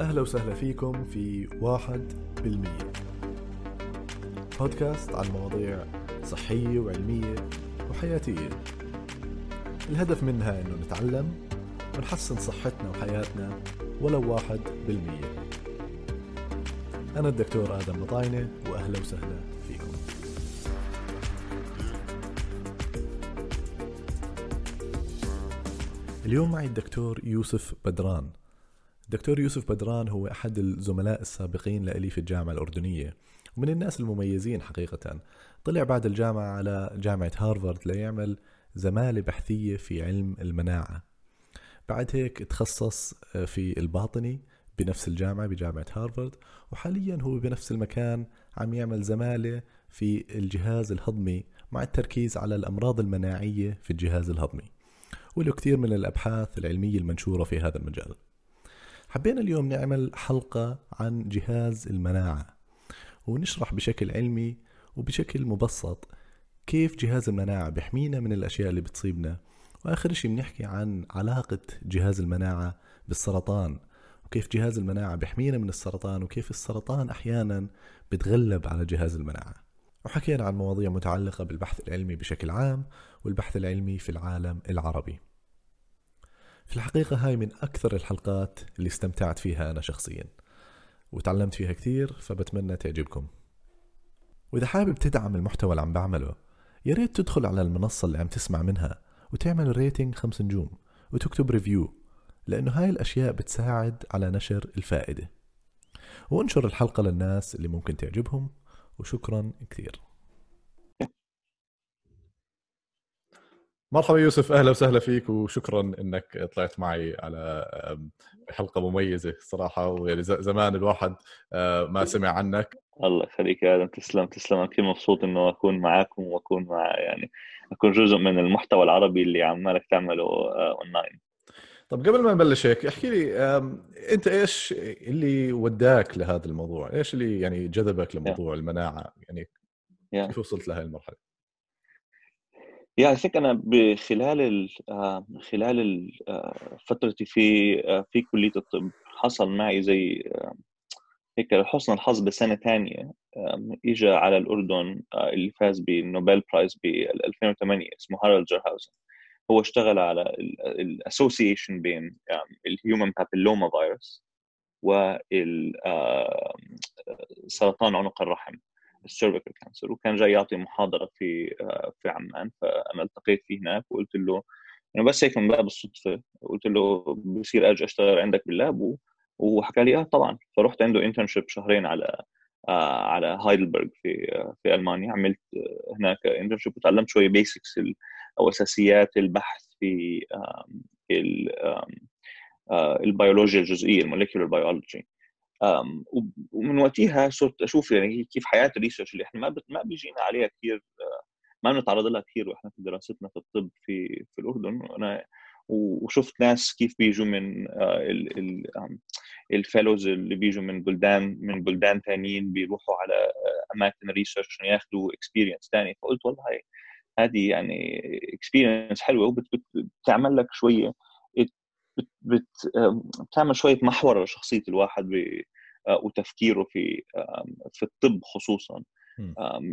أهلا وسهلا فيكم في واحد بالمية. بودكاست عن مواضيع صحية وعلمية وحياتية. الهدف منها أنه نتعلم ونحسن صحتنا وحياتنا ولو واحد بالمية. أنا الدكتور آدم مطاينة وأهلا وسهلا فيكم. اليوم معي الدكتور يوسف بدران. الدكتور يوسف بدران هو أحد الزملاء السابقين لإلي في الجامعة الأردنية ومن الناس المميزين حقيقة. طلع بعد الجامعة على جامعة هارفارد ليعمل زمالة بحثية في علم المناعة. بعد هيك تخصص في الباطني بنفس الجامعة بجامعة هارفارد وحاليا هو بنفس المكان عم يعمل زمالة في الجهاز الهضمي مع التركيز على الأمراض المناعية في الجهاز الهضمي. وله كثير من الأبحاث العلمية المنشورة في هذا المجال. حبينا اليوم نعمل حلقة عن جهاز المناعة ونشرح بشكل علمي وبشكل مبسط كيف جهاز المناعة بيحمينا من الأشياء اللي بتصيبنا. وآخر شيء بنحكي عن علاقة جهاز المناعة بالسرطان وكيف جهاز المناعة بيحمينا من السرطان وكيف السرطان أحيانا بتغلب على جهاز المناعة. وحكينا عن مواضيع متعلقة بالبحث العلمي بشكل عام والبحث العلمي في العالم العربي. في الحقيقة هاي من أكثر الحلقات اللي استمتعت فيها أنا شخصيا وتعلمت فيها كثير فبتمنى تعجبكم. وإذا حابب تدعم المحتوى اللي عم بعمله يا ريت تدخل على المنصة اللي عم تسمع منها وتعمل rating خمس نجوم وتكتب review لأنه هاي الأشياء بتساعد على نشر الفائدة. وانشر الحلقة للناس اللي ممكن تعجبهم وشكرا كثير. مرحبا يوسف أهلا وسهلا فيك وشكرا إنك طلعت معي على حلقة مميزة صراحة ويعني زمان الواحد ما سمع عنك الله يخليك يا آدم تسلم تسلم أنا كثير مبسوط إنه أكون معاكم وأكون مع يعني أكون جزء من المحتوى العربي اللي عمالك تعمله أونلاين طب قبل ما نبلش هيك احكي لي أنت إيش اللي وداك لهذا الموضوع؟ إيش اللي يعني جذبك لموضوع yeah. المناعة؟ يعني yeah. كيف وصلت لهي المرحلة؟ يا yeah, أنا بخلال ال خلال ال فترتي في في كلية الطب حصل معي زي هيك لحسن الحظ بسنة ثانية اجى على الأردن اللي فاز بالنوبل برايز ب 2008 اسمه هارالد تسور هاوزن. هو اشتغل على ال association بين ال human papilloma virus والسرطان عنق الرحم. ال cervical cancer وكان جاي يعطي محاضرة في في عمان فأنا التقيت فيه هناك وقلت له يعني بس هيك من باب الصدفة قلت له بصير أجي أشتغل عندك بال lab وحكى لي آه طبعا فرحت عنده internship شهرين على آه على هايدلبرغ في آه في ألمانيا عملت آه هناك internship وتعلمت شوية basics أو أساسيات البحث في البيولوجيا الجزيئية ال molecular biology. ومن وقتها صرت أشوف يعني كيف حياة ال research اللي إحنا ما ما بيجينا عليها كثير ما بنتعرض لها كثير وإحنا في دراستنا في الطب في في الأردن. وأنا وشفت ناس كيف بيجوا من ال fellows اللي بيجوا من بلدان من بلدان ثانيين بيروحوا على أماكن research ياخذوا experience ثاني فقلت والله هذه يعني experience حلوة وبتعمل لك شوية بت بتعمل شوية محور لشخصية الواحد وتفكيره في في الطب خصوصا.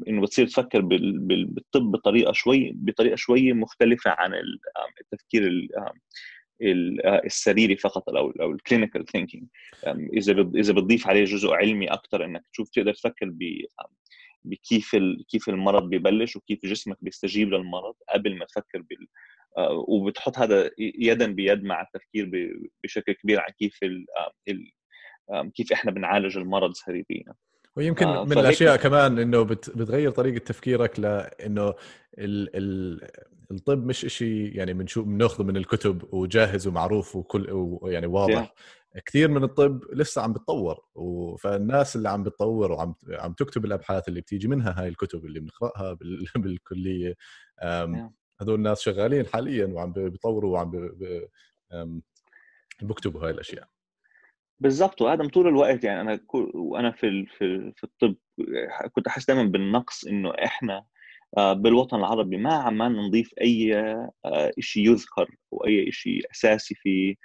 إنه بتصير تفكر بالطب بطريقة شوي بطريقة شوية مختلفة عن التفكير السريري فقط أو أو ال clinical thinking إذا إذا بتضيف عليه جزء علمي أكثر إنك تشوف تقدر تفكر بكيف كيف المرض ببلش وكيف جسمك بيستجيب للمرض قبل ما تفكر بال وبتحط هذا يدا بيد مع التفكير بشكل كبير عن كيف ال كيف إحنا بنعالج المرض سريريا ويمكن آه من الأشياء كمان إنه بتغير طريقة تفكيرك لأنه ال ال الطب مش شيء يعني بنشوف بناخذه من الكتب وجاهز ومعروف وكل ويعني واضح yeah. كثير من الطب لسه عم بتطور فالناس اللي عم بتطور وعم عم تكتب الأبحاث اللي بتيجي منها هاي الكتب اللي بنقرأها بالكلية yeah. هذول الناس شغالين حاليا وعم بيطوروا وعم بيكتبوا هاي الأشياء. بالضبط. وآدم طول الوقت يعني أنا وأنا في في في الطب كنت أحس دائما بالنقص إنه إحنا بالوطن العربي ما عمال نضيف أي شيء يذكر أو أي شيء أساسي في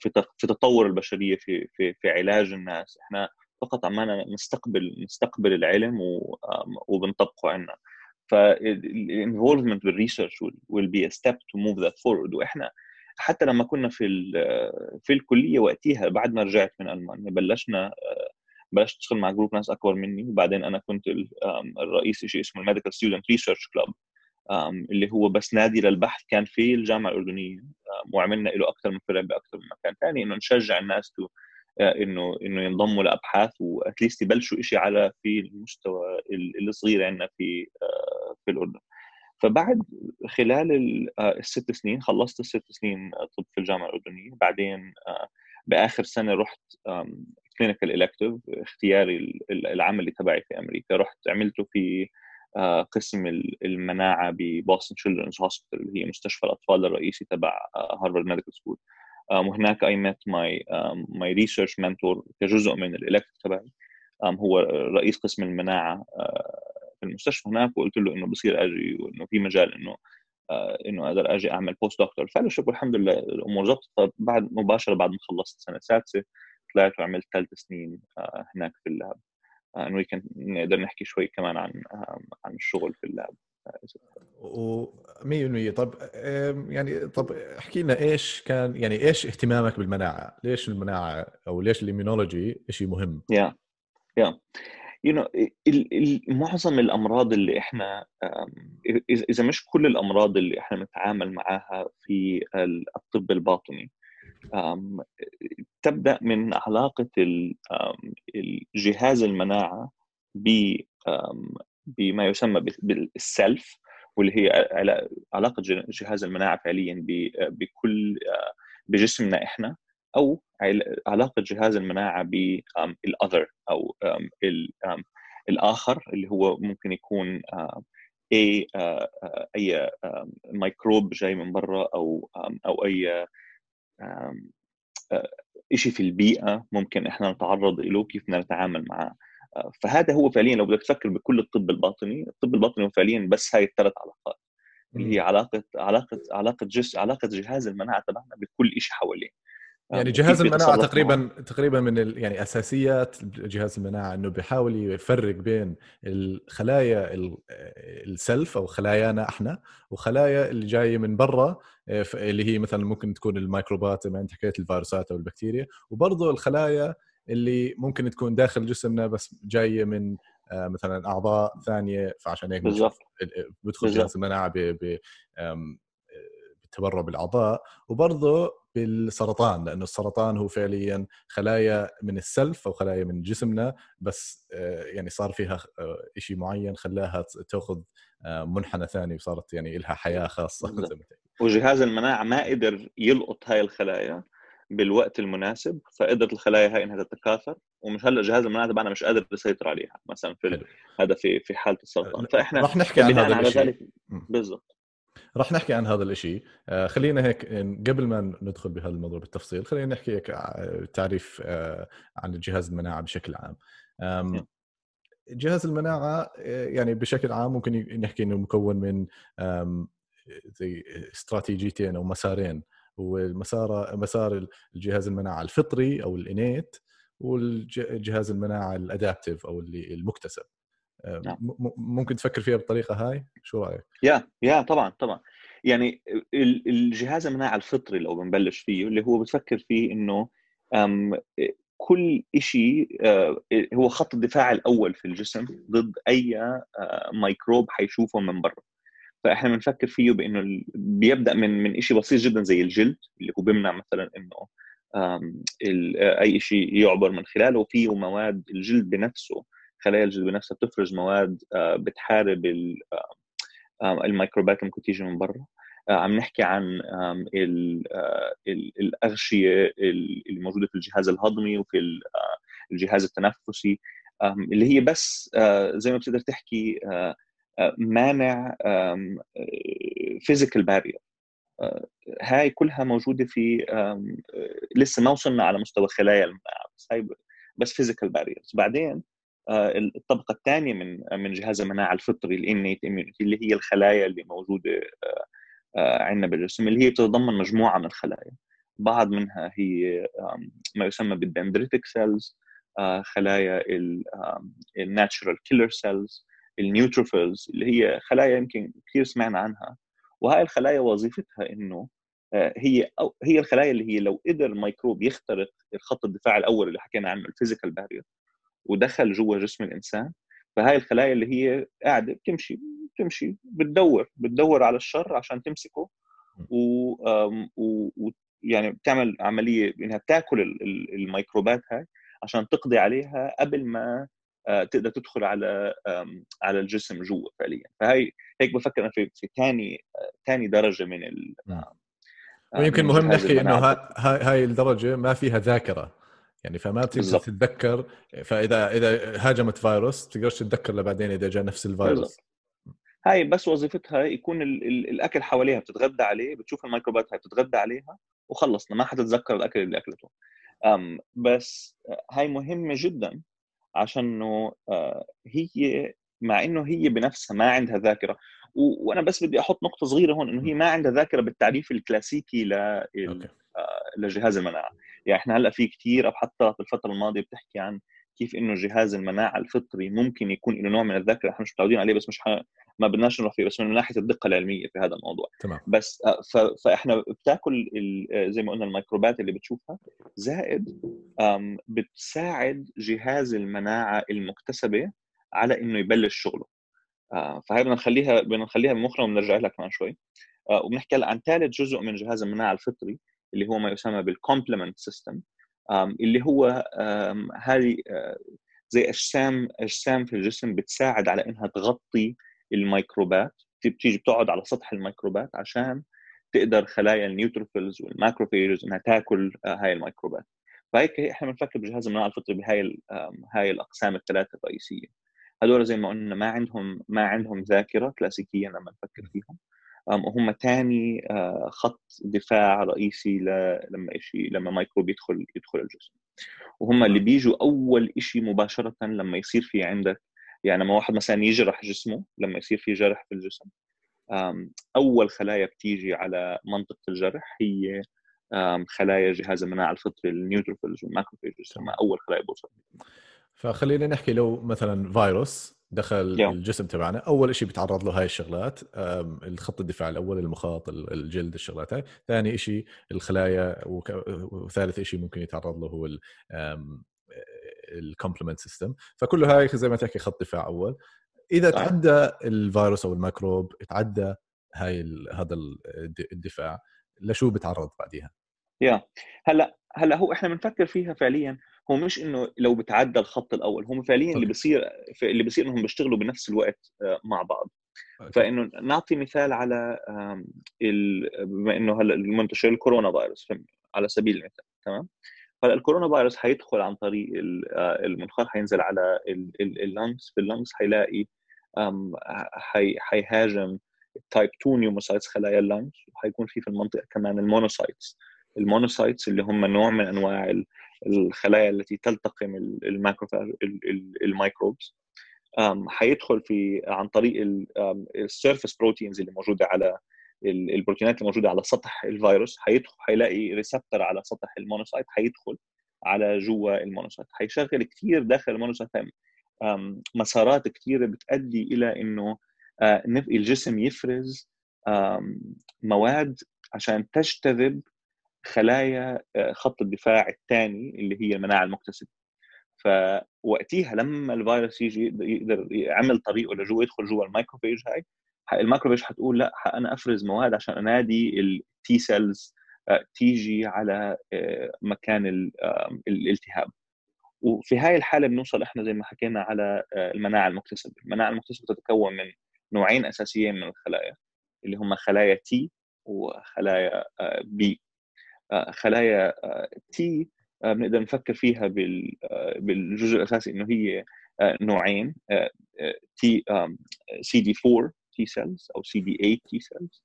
في في تطور البشرية في في في علاج الناس. إحنا فقط عمالنا نستقبل نستقبل العلم وبنطبقه عندنا فال involvement بال research be a step to move that forward. وإحنا حتى لما كنا في في الكلية وقتها بعد ما رجعت من ألمانيا بلشنا بلشت أشتغل مع group ناس أكبر مني. وبعدين أنا كنت الرئيس شيء اسمه ال medical student research club اللي هو بس نادي للبحث كان في الجامعة الأردنية وعملنا له أكثر من فرع بأكثر من مكان ثاني إنه نشجع الناس to إنه إنه ينضموا لأبحاث و at least يبلشوا شيء على في المستوى الصغير عندنا في في الأردن. فبعد خلال الست سنين خلصت الست سنين طب في الجامعة الأردنية. بعدين بآخر سنة رحت clinical elective اختياري العملي تبعي في أمريكا. رحت عملته في قسم المناعة ب Boston Children's Hospital اللي هي مستشفى الأطفال الرئيسي تبع Harvard Medical School وهناك I met my my research mentor كجزء من ال elective تبعي. هو رئيس قسم المناعة في المستشفى هناك وقلت له إنه بصير آجي وإنه في مجال إنه إنه أقدر آجي أعمل postdoctoral fellowship والحمد لله الأمور ظبطت. فبعد مباشرة بعد ما خلصت السنة السادسه طلعت وعملت ثلاث سنين هناك في ال lab. إنه كان نقدر نحكي شوي كمان عن عن الشغل في اللاب. و 100% طب يعني طب احكي لنا إيش كان يعني إيش اهتمامك بالمناعة؟ ليش المناعة أو ليش ال immunology شيء مهم؟ yeah yeah you know معظم الأمراض اللي إحنا إذا مش كل الأمراض اللي إحنا نتعامل معاها في الطب الباطني تبدأ من علاقة الجهاز المناعة بما يسمى بالسلف واللي هي علاقة جهاز المناعة فعليا بكل بجسمنا إحنا. أو علاقة جهاز المناعة بالاذر أو الآخر اللي هو ممكن يكون أي أي ميكروب جاي من برا أو أو أي شيء في البيئة ممكن إحنا نتعرض له كيف بدنا نتعامل معه فهذا هو فعليا لو بدك تفكر بكل الطب الباطني الطب الباطني هو فعليا بس هاي الثلاث علاقات اللي هي علاقة علاقة علاقة جس علاقة جهاز المناعة تبعنا بكل شيء حواليه. يعني جهاز المناعة تقريبا معه. تقريبا من ال... يعني أساسيات جهاز المناعة إنه بيحاول يفرق بين الخلايا السلف أو خلايانا إحنا وخلايا اللي جاية من برا اللي هي مثلا ممكن تكون الميكروبات زي ما أنت حكيت الفيروسات أو البكتيريا وبرضه الخلايا اللي ممكن تكون داخل جسمنا بس جاية من مثلا أعضاء ثانية فعشان هيك بالضبط بدخل جهاز المناعة ب بالتبرع بالأعضاء وبرضه بالسرطان لأنه السرطان هو فعليا خلايا من السلف أو خلايا من جسمنا بس يعني صار فيها شيء معين خلاها تأخذ منحنى ثاني وصارت يعني لها حياة خاصة. وجهاز المناعة ما قدر يلقط هاي الخلايا بالوقت المناسب فقدرت الخلايا هاي إنها تتكاثر ومش هلأ جهاز المناعة تبعنا مش قادر يسيطر عليها مثلا في هذا في في حالة السرطان. فإحنا رح نحكي عن هذا الشيء بالضبط. رح نحكي عن هذا الشيء خلينا هيك قبل ما ندخل بهذا الموضوع بالتفصيل خلينا نحكي هيك تعريف عن جهاز المناعة بشكل عام. جهاز المناعة يعني بشكل عام ممكن نحكي إنه مكون من زي استراتيجيتين أو مسارين. والمسار مسار الجهاز المناعة الفطري أو الإنيت والجهاز المناعة الادابتيف أو اللي المكتسب. ممكن تفكر فيها بالطريقة هاي؟ شو رأيك؟ يا يا طبعا طبعا. يعني الجهاز المناعة الفطري لو بنبلش فيه اللي هو بتفكر فيه إنه كل شيء هو خط الدفاع الأول في الجسم ضد أي ميكروب حيشوفه من برا. فإحنا بنفكر فيه بإنه بيبدأ من من شيء بسيط جدا زي الجلد اللي هو بيمنع مثلا إنه أي شيء يعبر من خلاله. فيه مواد الجلد بنفسه خلايا الجلد بنفسها بتفرز مواد بتحارب الميكروبات اللي ممكن تيجي من برا. عم نحكي عن الأغشية اللي موجودة في الجهاز الهضمي وفي الجهاز التنفسي. اللي هي بس زي ما بتقدر تحكي مانع physical barrier هاي كلها موجودة في لسه ما وصلنا على مستوى خلايا المناعه بس هاي بس physical barriers بعدين الطبقة الثانية من من جهاز المناعة الفطري ال innate immunity اللي هي الخلايا اللي موجودة عندنا بالجسم اللي هي بتتضمن مجموعة من الخلايا. بعض منها هي ما يسمى بال dendritic cells خلايا ال natural killer cells ال neutrophils اللي هي خلايا يمكن كثير سمعنا عنها. وهاي الخلايا وظيفتها إنه آه، هي أو هي الخلايا اللي هي لو قدر الميكروب يخترق الخط الدفاع الأول اللي حكينا عنه ال physical barrier ودخل جوا جسم الإنسان فهاي الخلايا اللي هي قاعدة بتمشي بتمشي بتدور بتدور على الشر عشان تمسكه و, و... يعني بتعمل عملية إنها بتاكل الميكروبات هاي عشان تقضي عليها قبل ما آه، تقدر تدخل على على الجسم جوا فعليا. فهي هيك بفكر أنا في في ثاني ثاني درجة من ال ويمكن مهم نحكي إنه هاي هاي الدرجة ما فيها ذاكرة. يعني فما بتقدر تتذكر فإذا إذا هاجمت فيروس تقدرش تتذكر لبعدين إذا جاء نفس الفيروس. بالزبط. هاي بس وظيفتها يكون ال ال الأكل حواليها بتتغذى عليه بتشوف الميكروبات هاي بتتغذى عليها وخلصنا ما حتتذكر الأكل اللي أكلته. أم بس هاي مهمة جدا عشان إنه آه، هي مع إنه هي بنفسها ما عندها ذاكرة وأنا بس بدي أحط نقطة صغيرة هون إنه هي ما عندها ذاكرة بالتعريف الكلاسيكي لل... آه، لجهاز المناعة. يعني إحنا هلأ في كثير ابحاثات بالفترة الماضية بتحكي عن كيف إنه جهاز المناعة الفطري ممكن يكون له نوع من الذاكرة. إحنا مش متعودين عليه بس مش ح... ما بدناش نروح فيه بس من ناحية الدقة العلمية في هذا الموضوع. تمام. بس آه، ف... فإحنا بتاكل ال... زي ما قلنا الميكروبات اللي بتشوفها زائد بتساعد جهاز المناعة المكتسبة على إنه يبلش شغله. آه، فهي بدنا نخليها بدنا نخليها بمخنا وبنرجع لها كمان شوي. آه، وبنحكي هلأ عن ثالث جزء من جهاز المناعة الفطري اللي هو ما يسمى بال complement system اللي هو هذه آه، زي أجسام أجسام في الجسم بتساعد على إنها تغطي الميكروبات بتيجي بتقعد على سطح الميكروبات عشان تقدر خلايا ال neutrophils وال macrophages إنها تاكل هاي الميكروبات. فهيك إحنا بنفكر بجهاز المناعة الفطري بهاي هاي الأقسام الثلاثة الرئيسية. هذول زي ما قلنا ما عندهم ما عندهم ذاكرة كلاسيكيا لما نفكر فيهم. وهم ثاني آه، خط دفاع رئيسي لما شيء لما ميكروب يدخل يدخل الجسم. وهم اللي بيجوا أول شيء مباشرة لما يصير في عندك يعني لما واحد مثلا يجرح جسمه لما يصير في جرح في الجسم أول خلايا بتيجي على منطقة الجرح هي خلايا جهاز المناعة الفطري ال neutrophils وال macrophages هم أول خلايا بوصل. فخلينا نحكي لو مثلا فيروس دخل يوم. الجسم تبعنا. أول شيء بيتعرض له هاي الشغلات الخط الدفاع الأول المخاط الجلد الشغلات هاي. ثاني شيء الخلايا وثالث شيء ممكن يتعرض له هو ال complement system فكل هاي زي ما تحكي خط دفاع أول. إذا تعدى الفيروس أو الميكروب تعدى هاي هذا الدفاع لشو بتعرض بعديها؟ yeah. هلأ هلا هو إحنا بنفكر فيها فعليا. هو مش إنه لو بتعدى الخط الأول هم فعليا اللي بيصير اللي بيصير إنهم بيشتغلوا بنفس الوقت آه، مع بعض. فإنه نعطي مثال على بما إنه هلأ المنتشر الكورونا فيروس على سبيل المثال تمام؟ هلأ الكورونا فيروس حيدخل عن طريق آه، المنخار حينزل على ال lungs في ال lungs حيلاقي حيهاجم type 2 pneumocytes خلايا ال lungs وحيكون في في المنطقة كمان ال monocytes ال monocytes اللي هم نوع من أنواع الخلايا التي تلتقم ال macrophage ال microbes. حيدخل في عن طريق ال surface proteins اللي موجودة على البروتينات اللي موجودة على سطح الفيروس حيدخل حيلاقي receptor على سطح ال monocyte حيدخل على جوا ال monocyte. حيشغل كثير داخل ال monocyte. مسارات كثيره بتؤدي إلى إنه الجسم يفرز مواد عشان تجتذب خلايا آه، خط الدفاع الثاني اللي هي المناعه المكتسبه فوقتيها لما الفيروس يجي يقدر يعمل طريقه لجوا يدخل جوا ال macrophage هاي ال macrophage حتقول لا أنا أفرز مواد عشان أنادي ال T cells آه، تيجي على آه، مكان الالتهاب. وفي هاي الحالة بنوصل إحنا زي ما حكينا على المناعة المكتسبة. المناعة المكتسبة تتكون من نوعين أساسيين من الخلايا اللي هم خلايا T وخلايا B خلايا T آه، آه، بنقدر نفكر فيها بالجزء الأساسي إنه هي نوعين T CD 4 T cells أو سي دي 8 T cells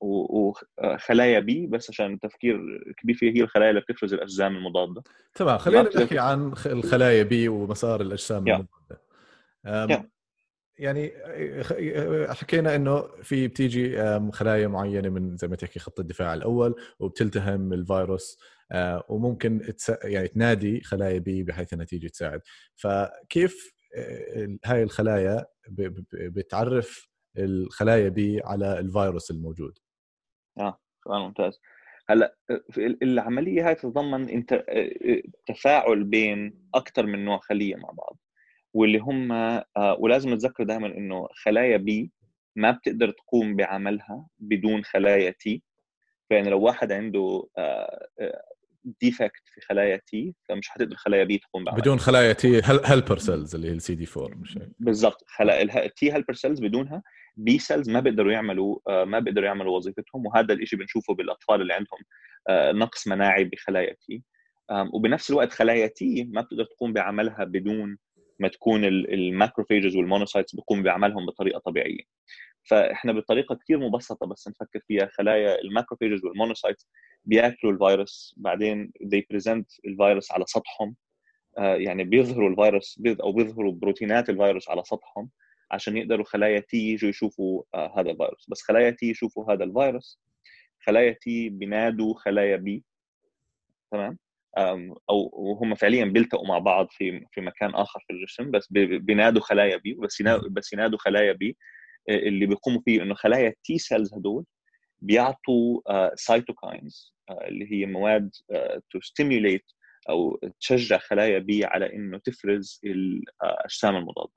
وخلايا B بس عشان التفكير كبير فيها هي الخلايا اللي بتفرز الأجسام المضادة. تمام خلينا نحكي عن الخلايا B ومسار الأجسام المضادة. يعني حكينا إنه في بتيجي خلايا معينة من زي ما تحكي خط الدفاع الأول وبتلتهم الفيروس آه، وممكن يعني تنادي خلايا بي بحيث إنها تيجي تساعد. فكيف آه، هاي الخلايا بتعرف الخلايا بي على الفيروس الموجود؟ آه سؤال ممتاز. هلأ العملية هاي تتضمن انت تفاعل بين أكثر من نوع خلية مع بعض. واللي هم آه، ولازم نتذكر دائما إنه خلايا B ما بتقدر تقوم بعملها بدون خلايا T فيعني لو واحد عنده defect في خلايا T فمش حتقدر خلايا B تقوم بعملها. بدون خلايا T helper cells اللي هي السي دي 4 مش بالضبط. خلايا ال T helper cells بدونها B cells ما بيقدروا يعملوا آه، ما بيقدروا يعملوا وظيفتهم وهذا الشيء بنشوفه بالأطفال اللي عندهم آه، نقص مناعي بخلايا T وبنفس الوقت خلايا T ما بتقدر تقوم بعملها بدون ما تكون ال macrophages وال monocytes بيقوم بعملهم بطريقة طبيعية. فإحنا بطريقة كثير مبسطة بس نفكر فيها. خلايا ال macrophages وال monocytes بياكلوا الفيروس بعدين they present الفيروس على سطحهم. آه، يعني بيظهروا الفيروس أو بيظهروا بروتينات الفيروس على سطحهم عشان يقدروا خلايا T يجوا يشوفوا آه، هذا الفيروس. بس خلايا T يشوفوا هذا الفيروس خلايا T بينادوا خلايا B تمام؟ أو وهم فعليا بيلتقوا مع بعض في في مكان آخر في الجسم بس بينادوا خلايا B بس بس ينادوا خلايا B آه، اللي بيقوموا فيه إنه خلايا ال T cells هدول بيعطوا cytokines آه، آه، اللي هي مواد to stimulate أو تشجع خلايا B على إنه تفرز الاجسام المضادة.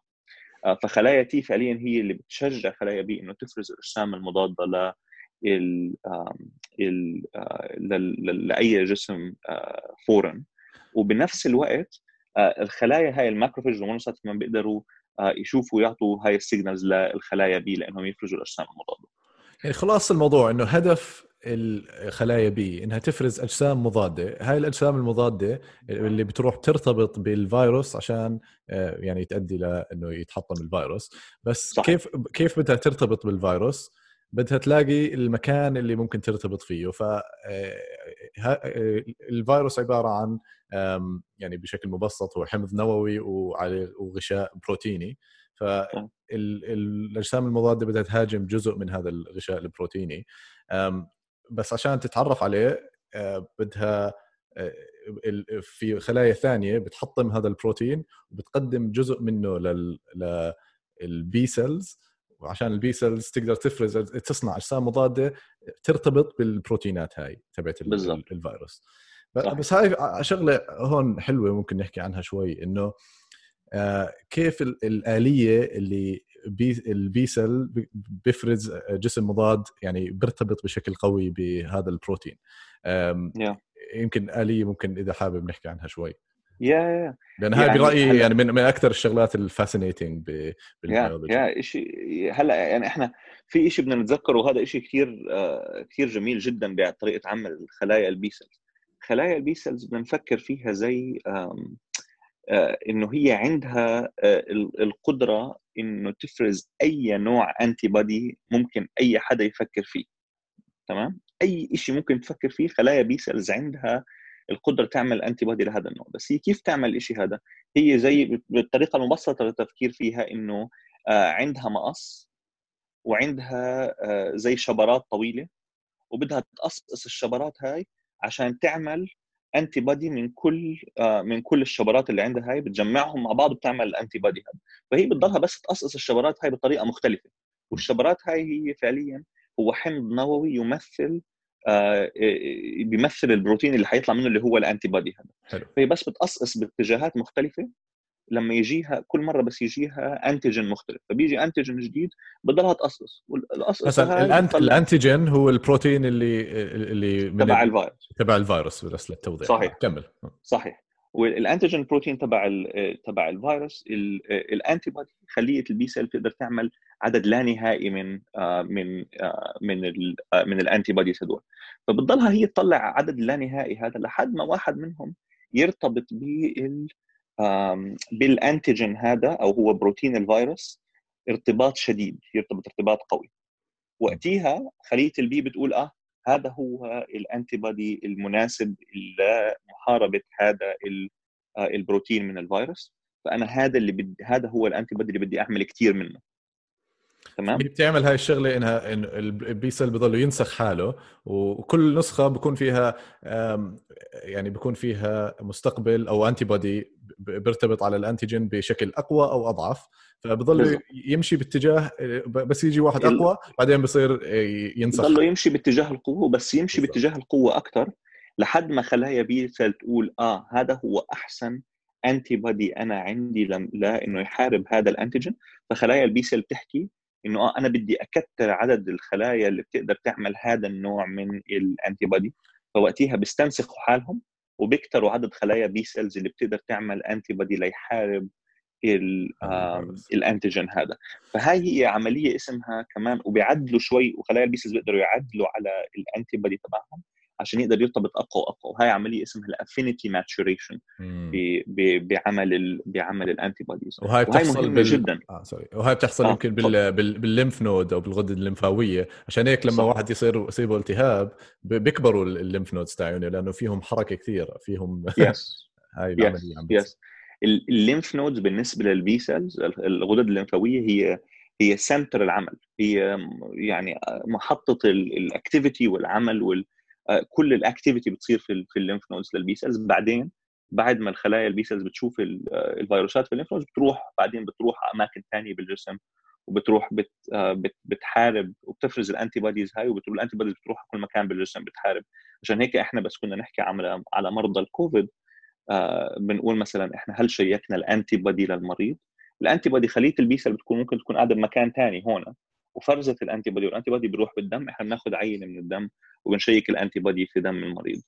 فخلايا T فعليا هي اللي بتشجع خلايا B إنه تفرز الأجسام المضادة ل ال ال لأي جسم فورا وبنفس الوقت الخلايا هاي ال macrophage وال monocyte كمان بيقدروا يشوفوا يعطوا هاي ال signals للخلايا B لأنهم يفرزوا الأجسام المضادة يعني خلاص الموضوع إنه هدف الخلايا B إنها تفرز أجسام مضادة، هاي الأجسام المضادة اللي بتروح ترتبط بالفيروس عشان يعني تؤدي لإنه يتحطم الفيروس، بس صح. كيف كيف بدها ترتبط بالفيروس؟ بدها تلاقي المكان اللي ممكن ترتبط فيه. ف آه، آه، الفيروس عبارة عن يعني بشكل مبسط هو حمض نووي وغشاء بروتيني. فالاجسام المضادة بدها تهاجم جزء من هذا الغشاء البروتيني. بس عشان تتعرف عليه آه، بدها في خلايا ثانية بتحطم هذا البروتين وبتقدم جزء منه لل لل B cells وعشان ال B cells تقدر تفرز تصنع أجسام مضادة ترتبط بالبروتينات هاي تبعت الفيروس. بس هاي شغلة هون حلوة ممكن نحكي عنها شوي إنه آه كيف الآلية اللي بي ال B cell بيفرز جسم مضاد يعني بيرتبط بشكل قوي بهذا البروتين yeah. يمكن آلية ممكن إذا حابب نحكي عنها شوي yeah yeah لأن هاي يعني برأيي يعني من من أكثر الشغلات ال fascinating بال biology yeah شيء هلأ يعني إحنا في شيء بدنا نتذكره وهذا شيء كثير آه، كثير جميل جدا بطريقه عمل خلايا ال B cells خلايا ال B cells بدنا نفكر فيها زي آه، إنه هي عندها آه، القدرة إنه تفرز أي نوع antibody ممكن أي حدا يفكر فيه. تمام؟ أي شيء ممكن تفكر فيه خلايا B cells عندها القدرة تعمل antibody لهذا النوع. بس هي كيف تعمل الشيء هذا؟ هي زي بالطريقة المبسطة للتفكير فيها إنه آه، عندها مقص وعندها آه، زي شبرات طويلة وبدها تقصقص الشبرات هاي عشان تعمل antibody من كل آه، من كل الشبرات اللي عندها هاي بتجمعهم مع بعض بتعمل ال antibody هذا. فهي بتضلها بس تقصقص الشبرات هاي بطريقة مختلفة. والشبرات هاي هي فعليا هو حمض نووي يمثل بيمثل البروتين اللي حيطلع منه اللي هو ال antibody هذا. حلو. فهي بس بتقصقص باتجاهات مختلفة. لما يجيها كل مرة بس يجيها antigen مختلف. فبيجي antigen جديد بضلها تقصقص. والقصقص مثلا ال anti... ال antigen هو البروتين اللي اللي من تبع الفيروس. تبع الفيروس بس للتوضيح. صحيح. كمل. صحيح. وال antigen بروتين تبع تبع الفيروس ال antibody خلية ال B cell تقدر تعمل عدد لا نهائي من آه، من آه، من آه، من ال antibodies هذول فبتضلها هي تطلع عدد لا نهائي هذا لحد ما واحد منهم يرتبط بال بال antigen هذا أو هو بروتين الفيروس ارتباط شديد يرتبط ارتباط قوي. وقتها خلية ال B بتقول آه هذا هو ال anti المناسب لمحاربة هذا البروتين من الفيروس. فأنا هذا اللي بدي هذا هو ال antibody اللي بدي أعمل كثير منه. تمام؟ هي بتعمل هاي الشغلة إنها إن ال B cell بضل ينسخ حاله وكل نسخة بكون فيها يعني بكون فيها مستقبل أو antibody بيرتبط على ال antigen بشكل أقوى أو أضعف. فبضل يمشي باتجاه بس يجي واحد أقوى بعدين بصير ينسخ. بضل يمشي باتجاه القوة بس يمشي بالضبط. باتجاه القوة أكثر لحد ما خلايا B cell تقول آه هذا هو أحسن antibody أنا عندي لأنه يحارب هذا ال antigen فخلايا ال B cell بتحكي إنه آه أنا بدي أكثر عدد الخلايا اللي بتقدر تعمل هذا النوع من ال antibody فوقتها بيستنسخوا حالهم وبيكتروا عدد خلايا B cells اللي بتقدر تعمل antibody ليحارب ال antigen هذا. فهاي هي عملية اسمها كمان وبيعدلوا شوي وخلايا ال B cells بيقدروا يعدلوا على ال antibody تبعهم. عشان يقدر يرتبط أقوى وأقوى. وهي عملية اسمها ال affinity maturation بعمل. بعمل ال antibodies وهي بتحصل وهي بال... جدا. آه sorry وهي بتحصل آه. يمكن بال... بال... بال lymph node أو بالغده الليمفاوية. عشان هيك لما صح. واحد يصير يصيبه التهاب بيكبروا ال lymph nodes تاعونه لأنه فيهم حركة كثيرة فيهم yes هاي العملية yes, yes. ال lymph nodes بالنسبة لل B cells الغدد الليمفاوية هي هي center العمل. هي يعني محطة ال activity والعمل وال كل ال activity بتصير في في ال lymph nodes لل B cells بعدين بعد ما الخلايا ال B cells بتشوف آه، الفيروسات في ال lymph nodes بتروح بعدين بتروح أماكن ثانية بالجسم وبتروح بت آه، بت بتحارب وبتفرز ال antibodies هاي وال antibodies بتروح كل مكان بالجسم بتحارب. عشان هيك إحنا بس كنا نحكي على على مرضى الكوفيد بنقول مثلا إحنا هل شيكنا ال antibody للمريض؟ ال antibody خليه ال B cell بتكون ممكن تكون قاعدة بمكان ثاني هون. وفرزت ال antibody وال antibody بيروح بالدم إحنا بناخذ عينة من الدم وبنشيك ال antibody في دم المريض.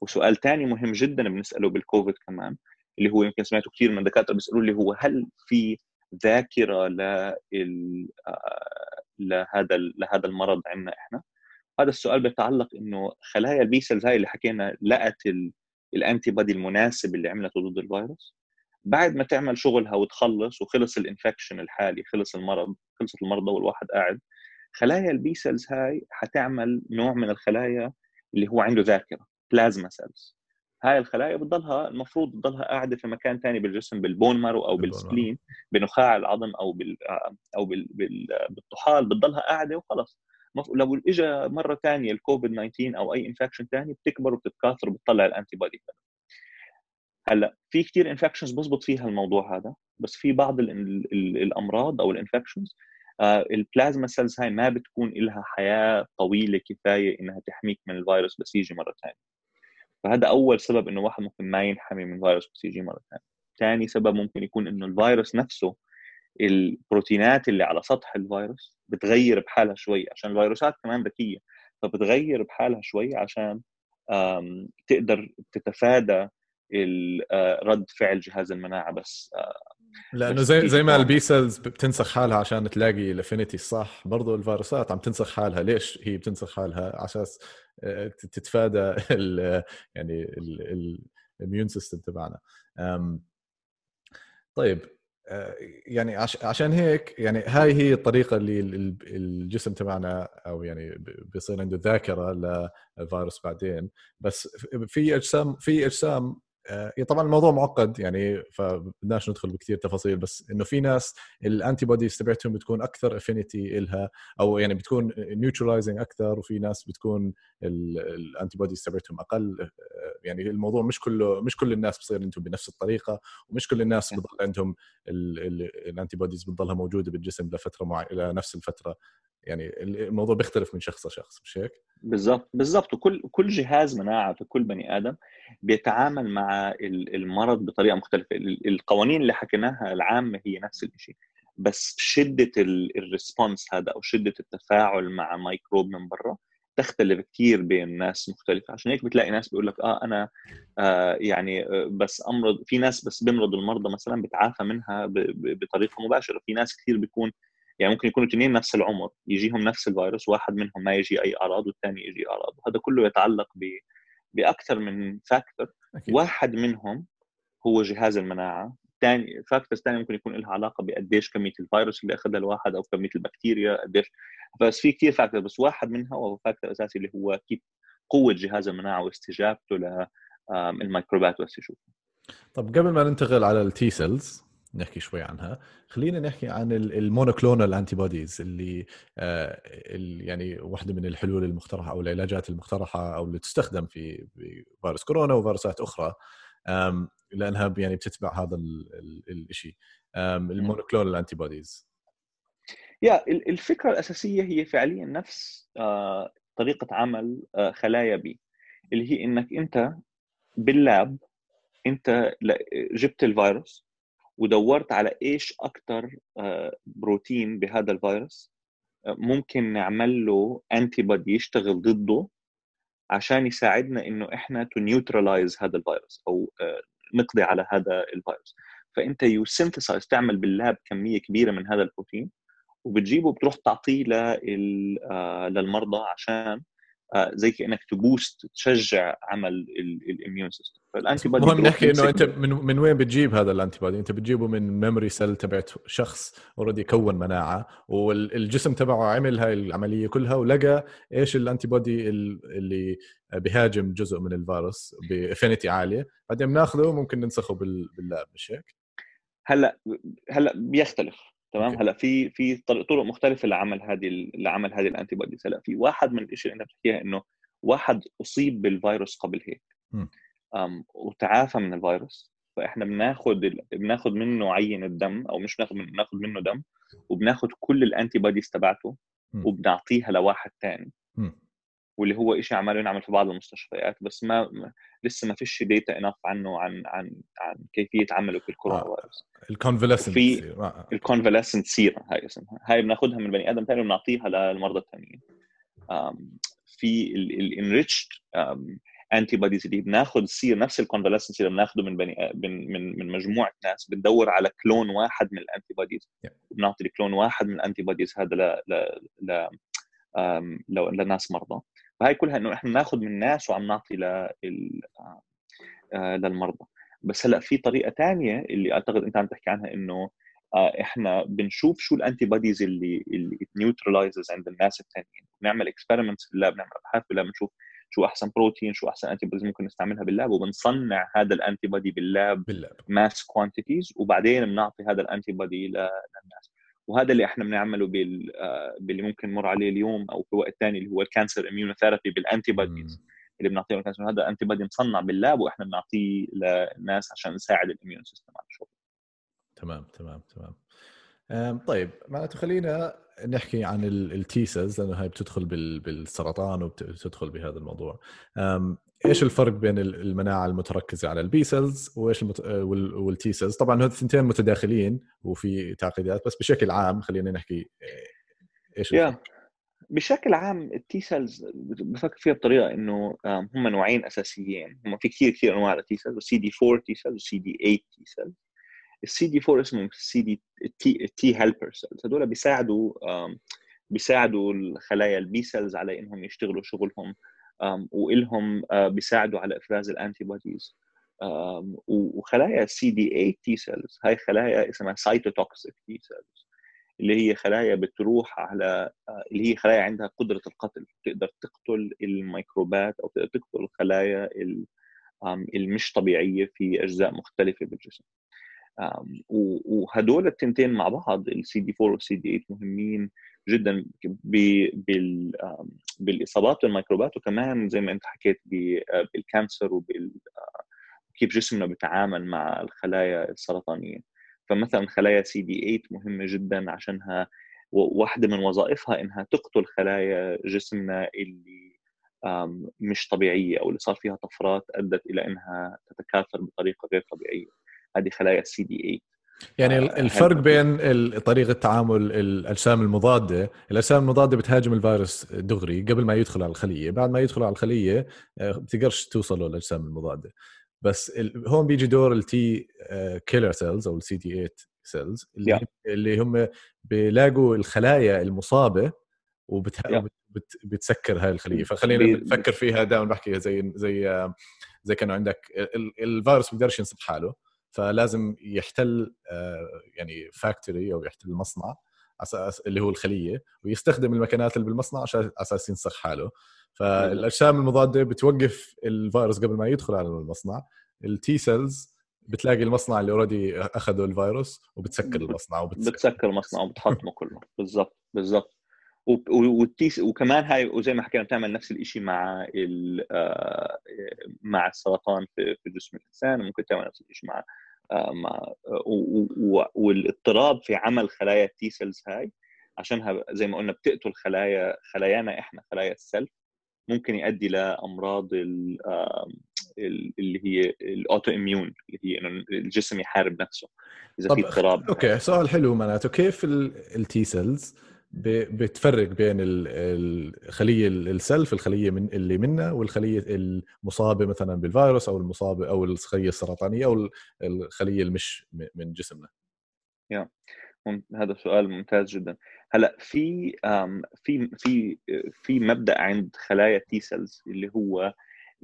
وسؤال ثاني مهم جدا بنسأله بالكوفيد كمان اللي هو يمكن سمعته كثير من الدكاترة بيسالوا لي هو هل في ذاكرة لل آه، لهذا لهذا المرض عندنا إحنا؟ هذا السؤال بيتعلق إنه خلايا ال B cells هاي اللي حكينا لقت ال antibody المناسب اللي عملته ضد الفيروس؟ بعد ما تعمل شغلها وتخلص وخلص ال infection الحالي خلص المرض خلصت المرضى والواحد قاعد خلايا ال B cells هاي حتعمل نوع من الخلايا اللي هو عنده ذاكرة plasma cells هاي الخلايا بتضلها المفروض تضلها قاعدة في مكان ثاني بالجسم بال bone marrow أو بال spleen بنخاع العظم أو بال أو بال بالطحال بتضلها قاعدة وخلص. لو اجى مرة ثانية الكوفيد 19 أو أي infection ثاني بتكبر وبتتكاثر وبتطلع ال antibody هلأ في كثير infections بزبط فيها الموضوع هذا بس في بعض ال ال ال الأمراض أو ال infections آه ال plasma cells هاي ما بتكون لها حياة طويلة كفاية إنها تحميك من الفيروس بس يجي مرة ثانية فهذا أول سبب إنه واحد ممكن ما ينحمي من الفيروس بس يجي مرة ثانية ثاني سبب ممكن يكون إنه الفيروس نفسه البروتينات اللي على سطح الفيروس بتغير بحالها شوي عشان الفيروسات كمان ذكية فبتغير بحالها شوي عشان تقدر تتفادى رد فعل جهاز المناعة بس. آه، لأنه زي زي ما البي سيلز بتنسخ حالها عشان تلاقي ال affinity الصح برضه الفيروسات عم تنسخ حالها. ليش هي بتنسخ حالها؟ على أساس آه، تتفادى ال يعني ال immune system تبعنا. طيب يعني عشان هيك يعني هاي هي الطريقة اللي الجسم تبعنا أو يعني بيصير عنده ذاكرة للفيروس بعدين. بس في اجسام في اجسام آه، طبعا الموضوع معقد يعني فبدناش ندخل بكثير تفاصيل بس إنه في ناس ال antibodies تبعتهم بتكون أكثر affinity إلها أو يعني بتكون neutralizing أكثر وفي ناس بتكون ال antibodies تبعتهم أقل آه، يعني الموضوع مش كله مش كل الناس بصير عندهم بنفس الطريقة ومش كل الناس بضل عندهم ال antibodies بتضلها موجودة بالجسم لفترة معينه لنفس الفترة يعني الموضوع بيختلف من شخص لشخص مش هيك؟ بالضبط بالضبط وكل كل جهاز مناعة في كل بني آدم بيتعامل مع المرض بطريقة مختلفة. القوانين اللي حكيناها العامة هي نفس الشيء بس شدة ال response هذا أو شدة التفاعل مع ميكروب من برا تختلف كثير بين ناس مختلفة. عشان هيك بتلاقي ناس بيقول لك آه أنا آه يعني آه بس أمرض في ناس بس بيمرضوا المرضى مثلا بتعافى منها بطريقة مباشرة. في ناس كثير بيكون يعني ممكن يكونوا اثنين نفس العمر يجيهم نفس الفيروس واحد منهم ما يجي أي أعراض والثاني يجي أعراض وهذا كله يتعلق ب بأكثر من factor واحد منهم هو جهاز المناعة. ثاني factors ثانية ممكن يكون لها علاقة بقديش كمية الفيروس اللي أخذها الواحد أو كمية البكتيريا قديش. بس في كثير factor بس واحد منها وهو factor أساسي اللي هو كيف قوة جهاز المناعة واستجابته للميكروبات يشوفها طب قبل ما ننتقل على ال T cells نحكي شوي عنها. خلينا نحكي عن ال monoclonal antibodies اللي آه يعني واحدة من الحلول المقترحة أو العلاجات المقترحة أو اللي تستخدم في فيروس كورونا وفيروسات أخرى. لأنها يعني بتتبع هذا الشيء ال monoclonal antibodies yeah الفكرة الأساسية هي فعليا نفس آه، طريقة عمل آه، خلايا B. اللي هي إنك أنت بال lab أنت جبت الفيروس ودورت على إيش أكثر آه، بروتين بهذا الفيروس ممكن نعمل له antibody يشتغل ضده عشان يساعدنا إنه إحنا to neutralize هذا الفيروس أو نقضي على هذا الفيروس. فأنت you synthesize تعمل بال lab كمية كبيرة من هذا البروتين وبتجيبه بتروح تعطيه آه، للمرضى عشان آه، زي كأنك ت boost تشجع عمل ال immune system فال antibody مهم نحكي إنه أنت من, من وين بتجيب هذا ال antibody أنت بتجيبه من memory cell تبعت شخص already كون مناعة والجسم تبعه عمل هاي العملية كلها ولقى إيش ال antibody اللي بيهاجم جزء من الفيروس ب affinity عالية. بعدين بناخذه وممكن ننسخه بال lab مش هيك؟ هلأ هلأ بيختلف. تمام؟ هلأ في في طرق مختلفة لعمل هذه لعمل هذه ال antibodies هلأ في واحد من الإشياء اللي أنت بتحكيها إنه واحد أصيب بالفيروس قبل هيك. وتعافى من الفيروس. فإحنا بناخذ بناخذ منه عينة دم أو مش بناخذ منه بناخذ منه دم وبناخذ كل ال antibodies تبعته وبنعطيها لواحد ثاني واللي هو شيء عماله ينعمل في بعض المستشفيات بس ما لسه ما فيش data enough عنه عن عن عن كيفية عمله في الكورونا. فيروس ال convalescent في ال convalescent sera هاي اسمها. هاي بناخذها من بني آدم ثاني وبنعطيها للمرضى الثانيين في ال enriched antibodies اللي بناخذ sera نفس ال convalescent sera بناخذه من بني من من من مجموعة ناس. بندور على clone واحد من ال antibodies بنعطي clone واحد من ال antibodies هذا ل ل ل لناس مرضى. فهي كلها إنه إحنا ناخذ من الناس وعم نعطي لل آه، للمرضى. بس هلأ في طريقة ثانية اللي أعتقد أنت عم تحكي عنها إنه آه، إحنا بنشوف شو ال antibodies اللي اللي neutralizes عند الناس الثانيين بنعمل experiments في ال lab بنعمل أبحاث بال lab بنشوف شو أحسن بروتين شو أحسن antibodies ممكن نستعملها بال lab وبنصنع هذا ال antibody بال lab بال lab. mass quantities وبعدين بنعطي هذا ال antibody للناس. وهذا اللي إحنا بنعمله بال آه، باللي ممكن نمر عليه اليوم أو في وقت ثاني اللي هو ال cancer immunotherapy بال antibodies اللي بنعطيه ال cancer هذا antibody مصنع بال lab وإحنا بنعطيه للناس عشان نساعد ال immune system على الشغل تمام تمام تمام. طيب معناته خلينا نحكي عن ال T cells لأنه هاي بتدخل بالسرطان وبتدخل بهذا الموضوع. إيش الفرق بين المناعة المتركزة على ال B cells وإيش المت... وال T cells طبعا هذول الثنتين متداخلين وفي تعقيدات بس بشكل عام خلينا نحكي آه، إيش yeah. بشكل عام ال T cells بفكر فيها بطريقة إنه هم نوعين أساسيين. هم في كثير كثير أنواع لل T cells CD 4 T cells و CD 8 T cells ال CD 4 اسمهم CD T T helper cells هذول بيساعدوا بيساعدوا الخلايا ال B cells على إنهم يشتغلوا شغلهم وإلهم آه، بيساعدوا على إفراز ال antibodies وخلايا سي دي 8 T cells هاي خلايا اسمها cytotoxic T cells اللي هي خلايا بتروح على آه، اللي هي خلايا عندها قدرة القتل تقدر تقتل الميكروبات أو تقدر تقتل الخلايا المش طبيعية في أجزاء مختلفة بالجسم. وهدول التنتين مع بعض السي دي 4 والسي دي 8 مهمين. جدا بالإصابات بالميكروبات وكمان زي ما أنت حكيت بال cancer وبال كيف جسمنا بيتعامل مع الخلايا السرطانية. فمثلا خلايا سي دي 8 مهمة جدا عشانها واحدة من وظائفها إنها تقتل خلايا جسمنا اللي مش طبيعية أو اللي صار فيها طفرات أدت إلى إنها تتكاثر بطريقة غير طبيعية. هذه خلايا السي دي 8 يعني آه الفرق بين طريقة تعامل الأجسام المضادة، الأجسام المضادة بتهاجم الفيروس دغري قبل ما يدخل على الخلية، بعد ما يدخل على الخلية آه، بتقدرش توصلوا للاجسام المضادة. بس هون بيجي دور ال T killer cells أو ال CT 8 cells اللي, yeah. اللي هم بيلاقوا الخلايا المصابة وبتسكر هاي الخلية. فخلينا نفكر فيها دائما بحكي زي زي زي كأنه عندك الفيروس بيقدرش ينصب حاله. فلازم يحتل آه، يعني factory أو يحتل مصنع أساس اللي هو الخلية ويستخدم المكانات اللي بالمصنع عشان أساس ينسخ حاله. فالأجسام المضادة بتوقف الفيروس قبل ما يدخل على المصنع. ال T cells بتلاقي المصنع اللي already أخذوا الفيروس وبتسكر المصنع وبتسكر, بتسكر المصنع وبتحطمه كله. بالضبط بالضبط. وال T cells وكمان هاي وزي ما حكينا بتعمل نفس الشيء مع آه، مع السرطان في جسم الإنسان وممكن تعمل نفس الشيء مع آه، مع والاضطراب في عمل خلايا ال T cells هاي. عشانها زي ما قلنا بتقتل خلايا خلايانا إحنا خلايا ال self ممكن يؤدي لأمراض اللي هي ال autoimmune اللي هي إنه الجسم يحارب نفسه إذا في اضطراب. okay سؤال حلو معناته. كيف ال T cells بتفرق بين الخلية ال self الخلية من اللي منا والخلية المصابة مثلا بالفيروس أو المصابة أو الخلية السرطانية أو الخلية المش من جسمنا. yeah هذا سؤال ممتاز جدا. هلأ في في في في مبدأ عند خلايا T cells اللي هو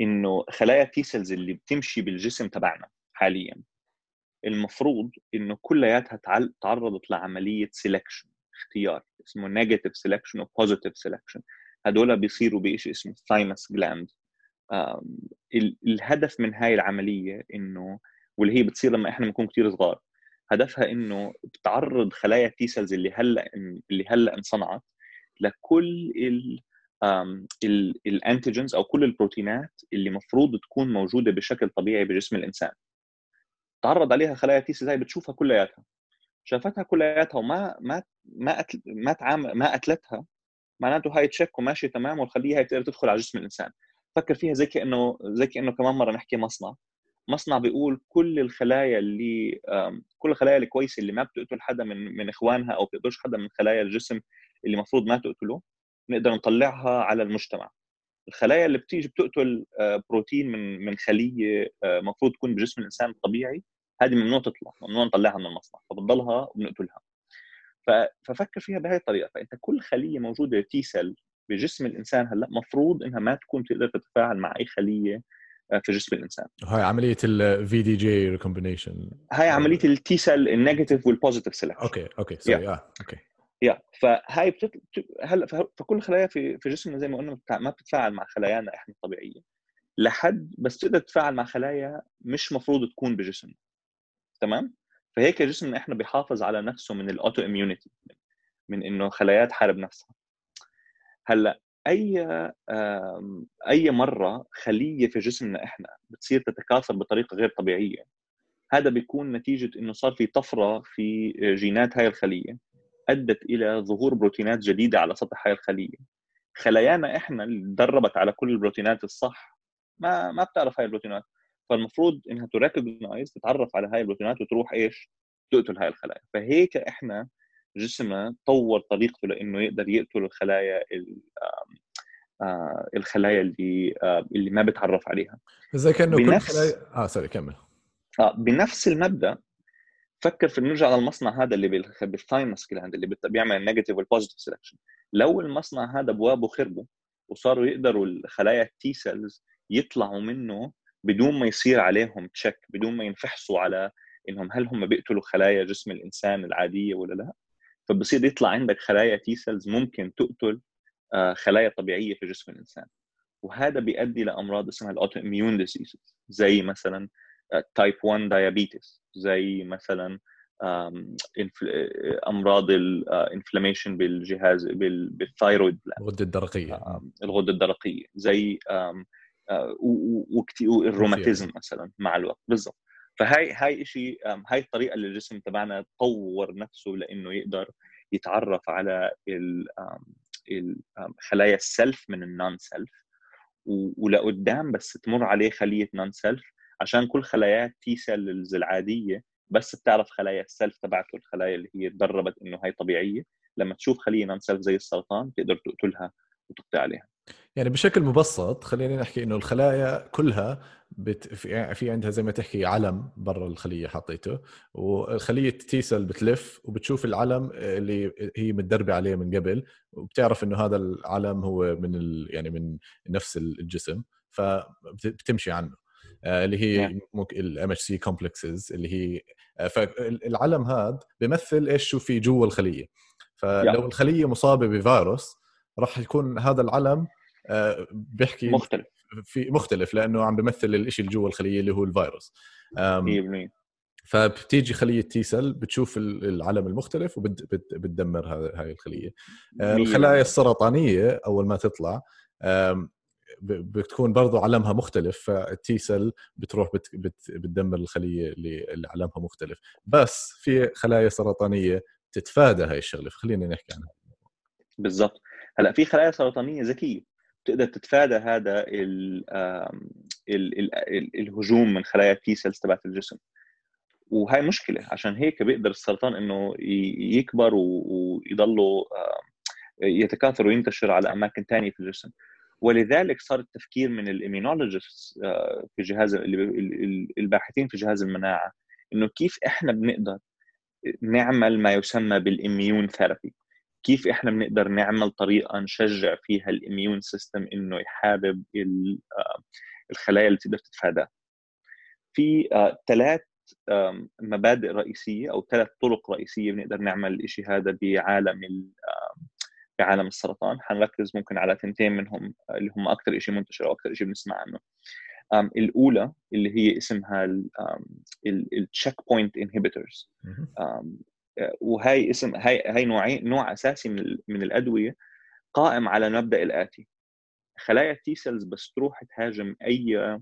إنه خلايا T cells اللي بتمشي بالجسم تبعنا حاليا المفروض إنه كلياتها تعرضت لعملية selection اختيار اسمه negative selection و positive selection هدول بيصيروا بشيء اسمه thymus gland الهدف من هاي العملية إنه واللي هي بتصير لما إحنا بنكون كثير صغار هدفها إنه بتعرض خلايا ال T cells اللي هلأ اللي هلأ انصنعت لكل ال ال antigens أو كل البروتينات اللي مفروض تكون موجودة بشكل طبيعي بجسم الإنسان. تعرض عليها خلايا T cells هاي بتشوفها كلياتها. شافتها كلياتها وما ما ما. ما تعامل ما قتلتها معناته هاي check وماشي تمام والخليه هاي بتقدر تدخل على جسم الإنسان فكر فيها زي كأنه زي كأنه كمان مرة نحكي مصنع مصنع بيقول كل الخلايا اللي كل الخلايا الكويسة اللي ما بتقتل حدا من من إخوانها أو بتقتلش حدا من خلايا الجسم اللي المفروض ما تقتله نقدر نطلعها على المجتمع الخلايا اللي بتيجي بتقتل آه، بروتين من من خلية المفروض آه، تكون بجسم الإنسان الطبيعي هذه ممنوع تطلع ممنوع نطلعها من المصنع فبتضلها وبنقتلها. ففكر فيها بهي الطريقة فأنت كل خلية موجودة T cell بجسم الإنسان هلأ مفروض إنها ما تكون تقدر تتفاعل مع أي خلية آه، في جسم الإنسان. هاي عملية ال V D J recombination هاي عملية ال T cell ال negative وال positive selection okay okay sorry آه okay. يا فهاي بتت... هلأ فكل خلايا في في جسمنا زي ما قلنا ما بتتفاعل مع خلايانا إحنا الطبيعية. لحد بس تقدر تتفاعل مع خلايا مش مفروض تكون بجسمنا. تمام؟ فهيك جسمنا إحنا بيحافظ على نفسه من ال autoimmunity من إنه خلايا تحارب نفسها. هلأ أي أي مرة خلية في جسمنا إحنا بتصير تتكاثر بطريقة غير طبيعية هذا بيكون نتيجة إنه صار في طفرة في جينات هاي الخلية أدت إلى ظهور بروتينات جديدة على سطح هاي الخلية. خلايانا إحنا اللي تدربت على كل البروتينات الصح ما ما بتعرف هاي البروتينات. فالمفروض إنها ت recognize تتعرف على هاي البروتينات وتروح إيش؟ تقتل هاي الخلايا. فهيك إحنا جسمنا طور طريقته لأنه يقدر يقتل الخلايا آه، الخلايا اللي آه، اللي ما بتعرف عليها. زي كأنه بنفس... كل خلايا آه sorry كمل. آه بنفس المبدأ فكر في نرجع للمصنع هذا اللي بال thymus gland اللي بيعمل ال negative وال positive selection لو المصنع هذا بوابه خربوا وصاروا يقدروا الخلايا ال T cells يطلعوا منه بدون ما يصير عليهم check بدون ما ينفحصوا على إنهم هل هم بيقتلوا خلايا جسم الإنسان العادية ولا لا. فبصير يطلع عندك خلايا T cells ممكن تقتل آه، خلايا طبيعية في جسم الإنسان. وهذا بيؤدي لأمراض اسمها ال autoimmune disease زي مثلا type 1 diabetes زي مثلا أمراض ال inflammation بالجهاز بال thyroid الغدة الدرقية. الغدة الدرقية. زي آه، والروماتيزم مثلا مع الوقت. بالضبط. فهاي هاي شيء هاي الطريقة اللي الجسم تبعنا طور نفسه لإنه يقدر يتعرف على خلايا ال self من ال non-self ولقدام بس تمر عليه خلية non-self عشان كل خلايا T cells العاديه بس بتعرف خلايا ال self تبعته الخلايا اللي هي تدربت إنه هي طبيعية. لما تشوف خلية non-self زي السرطان تقدر تقتلها وتقضي عليها. يعني بشكل مبسط خلينا نحكي إنه الخلايا كلها بت... في عندها زي ما تحكي علم برا الخلية حطيته. وخليه T cell بتلف وبتشوف العلم اللي هي متدربة عليه من قبل وبتعرف إنه هذا العلم هو من ال... يعني من نفس الجسم فبتمشي عنه. آه، اللي هي ال MHC complexes اللي هي آه، فالعلم هذا بيمثل إيش؟ شو في جوا الخلية. فلو الخلية مصابة بفيروس راح يكون هذا العلم آه، بيحكي مختلف. في مختلف لأنه عم بيمثل الشيء اللي جوا الخلية اللي هو الفيروس. 100% فبتيجي خلية T cell بتشوف العلم المختلف وبتدمر هاي الخلية. آه، الخلايا السرطانية أول ما تطلع بتكون برضو علمها مختلف فال T cell بتروح بت بت بتدمر الخلية اللي علمها مختلف. بس في خلايا سرطانية تتفادى هاي الشغلة فخلينا نحكي عنها. بالضبط. هلا في خلايا سرطانية ذكية بتقدر تتفادى هذا ال ال ال ال الهجوم من خلايا ال T cells تبعت الجسم. وهي مشكلة عشان هيك بيقدر السرطان إنه يكبر ويضله يتكاثر وينتشر على أماكن ثانية في الجسم. ولذلك صار التفكير من ال immunologist آه، في جهاز الباحثين في جهاز المناعة إنه كيف إحنا بنقدر نعمل ما يسمى بال immune therapy كيف إحنا بنقدر نعمل طريقة نشجع فيها ال immune system إنه يحارب آه، الخلايا اللي تقدر تتفادى في ثلاث آه، مبادئ رئيسية أو ثلاث طرق رئيسية بنقدر نعمل الشيء هذا بعالم في عالم السرطان. حنركز ممكن على ثنتين منهم اللي هم أكثر شيء منتشر أو أكثر شيء بنسمع عنه. الأولى اللي هي اسمها ال checkpoint inhibitors وهي اسم هاي هاي نوعين نوع أساسي من من الأدوية قائم على مبدأ الآتي. خلايا ال T cells بس تروح تهاجم أي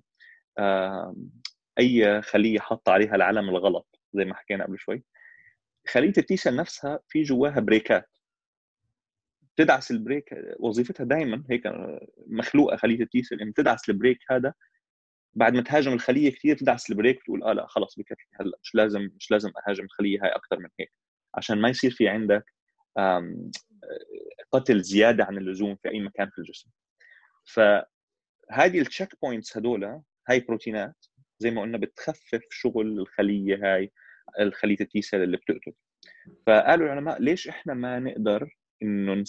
أي خلية حاطه عليها العلم الغلط زي ما حكينا قبل شوي. خلية ال T cell نفسها في جواها بريكات. تدعس ال brake وظيفتها دائما هيك مخلوقة خلية ال T cell انه تدعس ال brake هذا بعد ما تهاجم الخلية كثير تدعس ال brake تقول آه لا خلص بكفي. هلأ مش لازم مش لازم أهاجم الخليه هاي أكثر من هيك. عشان ما يصير في عندك قتل زيادة عن اللزوم في أي مكان في الجسم. فهذه ال checkpoints هدول هاي بروتينات زي ما قلنا بتخفف شغل الخلية هاي الخلية ال T cell اللي بتقتل. فقالوا العلماء ليش إحنا ما نقدر إنه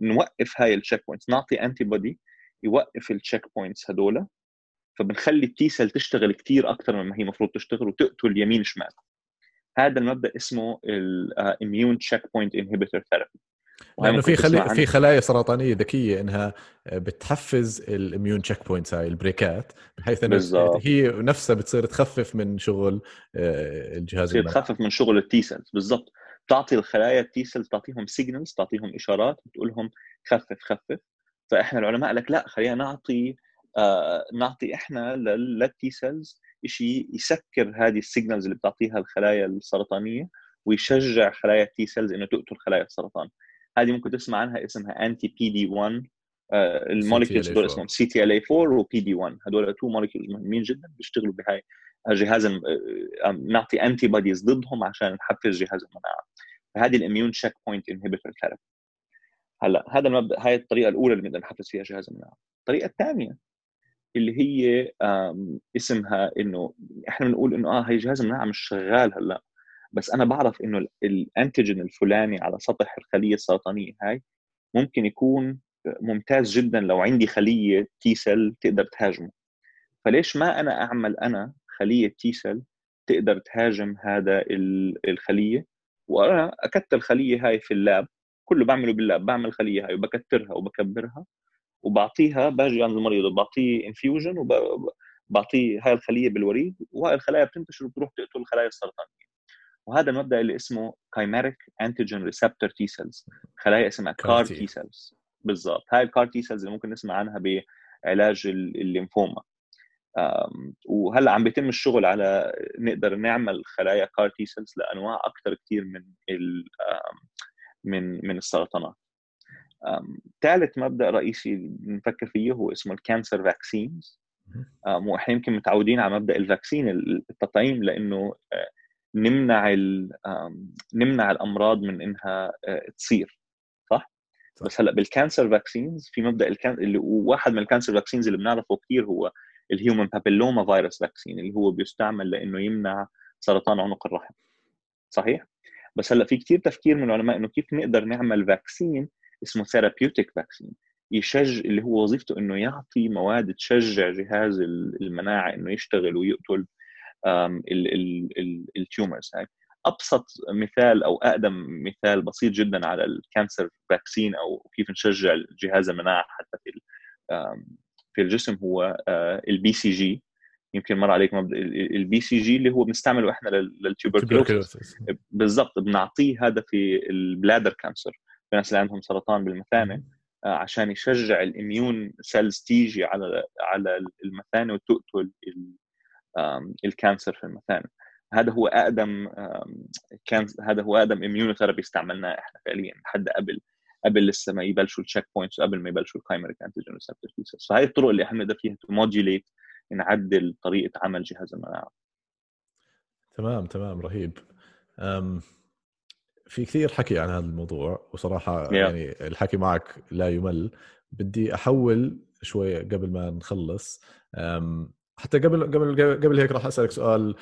نوقف هاي ال checkpoints نعطي antibody يوقف ال checkpoints هدول فبنخلي ال T cell تشتغل كثير أكثر مما هي المفروض تشتغل وتقتل يمين شمال. هذا المبدأ اسمه ال immune checkpoint inhibitor therapy لأنه في خلي في خلايا سرطانية ذكية إنها بتحفز ال immune checkpoints هاي ال brakeات بحيث إنه هي نفسها بتصير تخفف من شغل آه، الجهاز تخفف من شغل ال T cells بالضبط. تعطي الخلايا ال T cells تعطيهم signals تعطيهم إشارات بتقول لهم خفف خفف. فإحنا العلماء قال لك لا خلينا نعطي آه نعطي إحنا لل T cells شيء يسكر هذه ال signals اللي بتعطيها الخلايا السرطانية ويشجع خلايا ال T cells إنه تقتل خلايا السرطان. هذه ممكن تسمع عنها اسمها anti PD 1 ال molecules دول اسمهم CTLA 4 و PD 1 هدول two molecules مهمين جدا بيشتغلوا بهاي جهاز نعطي antibodies ضدهم عشان نحفز جهاز المناعة. فهذه ال immune checkpoint inhibitor therapy هلأ هذا المبدا هاي الطريقة الأولى اللي بنقدر نحفز فيها جهاز المناعة. الطريقة الثانية اللي هي اسمها إنه إحنا بنقول إنه آه هي جهاز المناعة مش شغال هلأ. بس أنا بعرف إنه ال antigen الفلاني على سطح الخلية السرطانية هاي ممكن يكون ممتاز جدا لو عندي خلية T cell تقدر تهاجمه. فليش ما أنا أعمل أنا خلية T cell تقدر تهاجم هذا الخلية؟ وأنا أكتر الخليه هاي في ال lab كله بعمله بال lab بعمل خلية هاي وبكترها وبكبرها. وبعطيها باجي عند المريض وبعطيه infusion وبعطيه هاي الخلية بالوريد وهاي الخلايا بتنتشر وبتروح تقتل الخلايا السرطانيه وهذا المبدأ اللي اسمه chimeric antigen receptor T cells خلايا اسمها CAR T cells بالضبط. هاي ال CAR T cells اللي ممكن نسمع عنها بعلاج الليمفوما. وهلأ عم بيتم الشغل على نقدر نعمل خلايا CAR T cells لأنواع أكثر كثير من من من السرطانات. ثالث مبدأ رئيسي بنفكر فيه هو اسمه ال cancer vaccines وإحنا يمكن متعودين على مبدأ ال vaccine التطعيم لأنه نمنع نمنع الأمراض من إنها تصير صح؟ بس هلأ بال cancer vaccines في مبدأ ال can اللي واحد من ال cancer vaccines اللي بنعرفه كثير هو ال human papilloma virus vaccine اللي هو بيستعمل لإنه يمنع سرطان عنق الرحم صحيح؟ بس هلأ في كثير تفكير من العلماء إنه كيف نقدر نعمل vaccine اسمه therapeutic vaccine يشج اللي هو وظيفته إنه يعطي مواد تشجع جهاز المناعة إنه يشتغل ويقتل ال tumors هاي أبسط مثال أو أقدم مثال بسيط جدا على ال cancer vaccine أو كيف نشجع جهاز المناعة حتى في في الجسم هو ال BCG يمكن مر عليك ال BCG اللي هو بنستعمله إحنا لل tuberculosis بالضبط بنعطيه هذا في ال bladder cancer في الناس اللي عندهم سرطان بالمثانة آه، عشان يشجع ال immune cells تيجي على على المثانة وتقتل ال cancer في المثانة. هذا هو أقدم can هذا هو أقدم immunotherapy استعملناه إحنا فعليا لحد قبل قبل لسه ما يبلشوا ال checkpoints وقبل ما يبلشوا ال chimeric antigen receptor فهي الطرق اللي إحنا نقدر فيها to modulate نعدل طريقة عمل جهاز المناعة. تمام تمام رهيب. أم في كثير حكي عن هذا الموضوع وصراحة yeah. يعني الحكي معك لا يمل. بدي أحول شوي قبل ما نخلص. حتى قبل قبل قبل هيك راح أسألك سؤال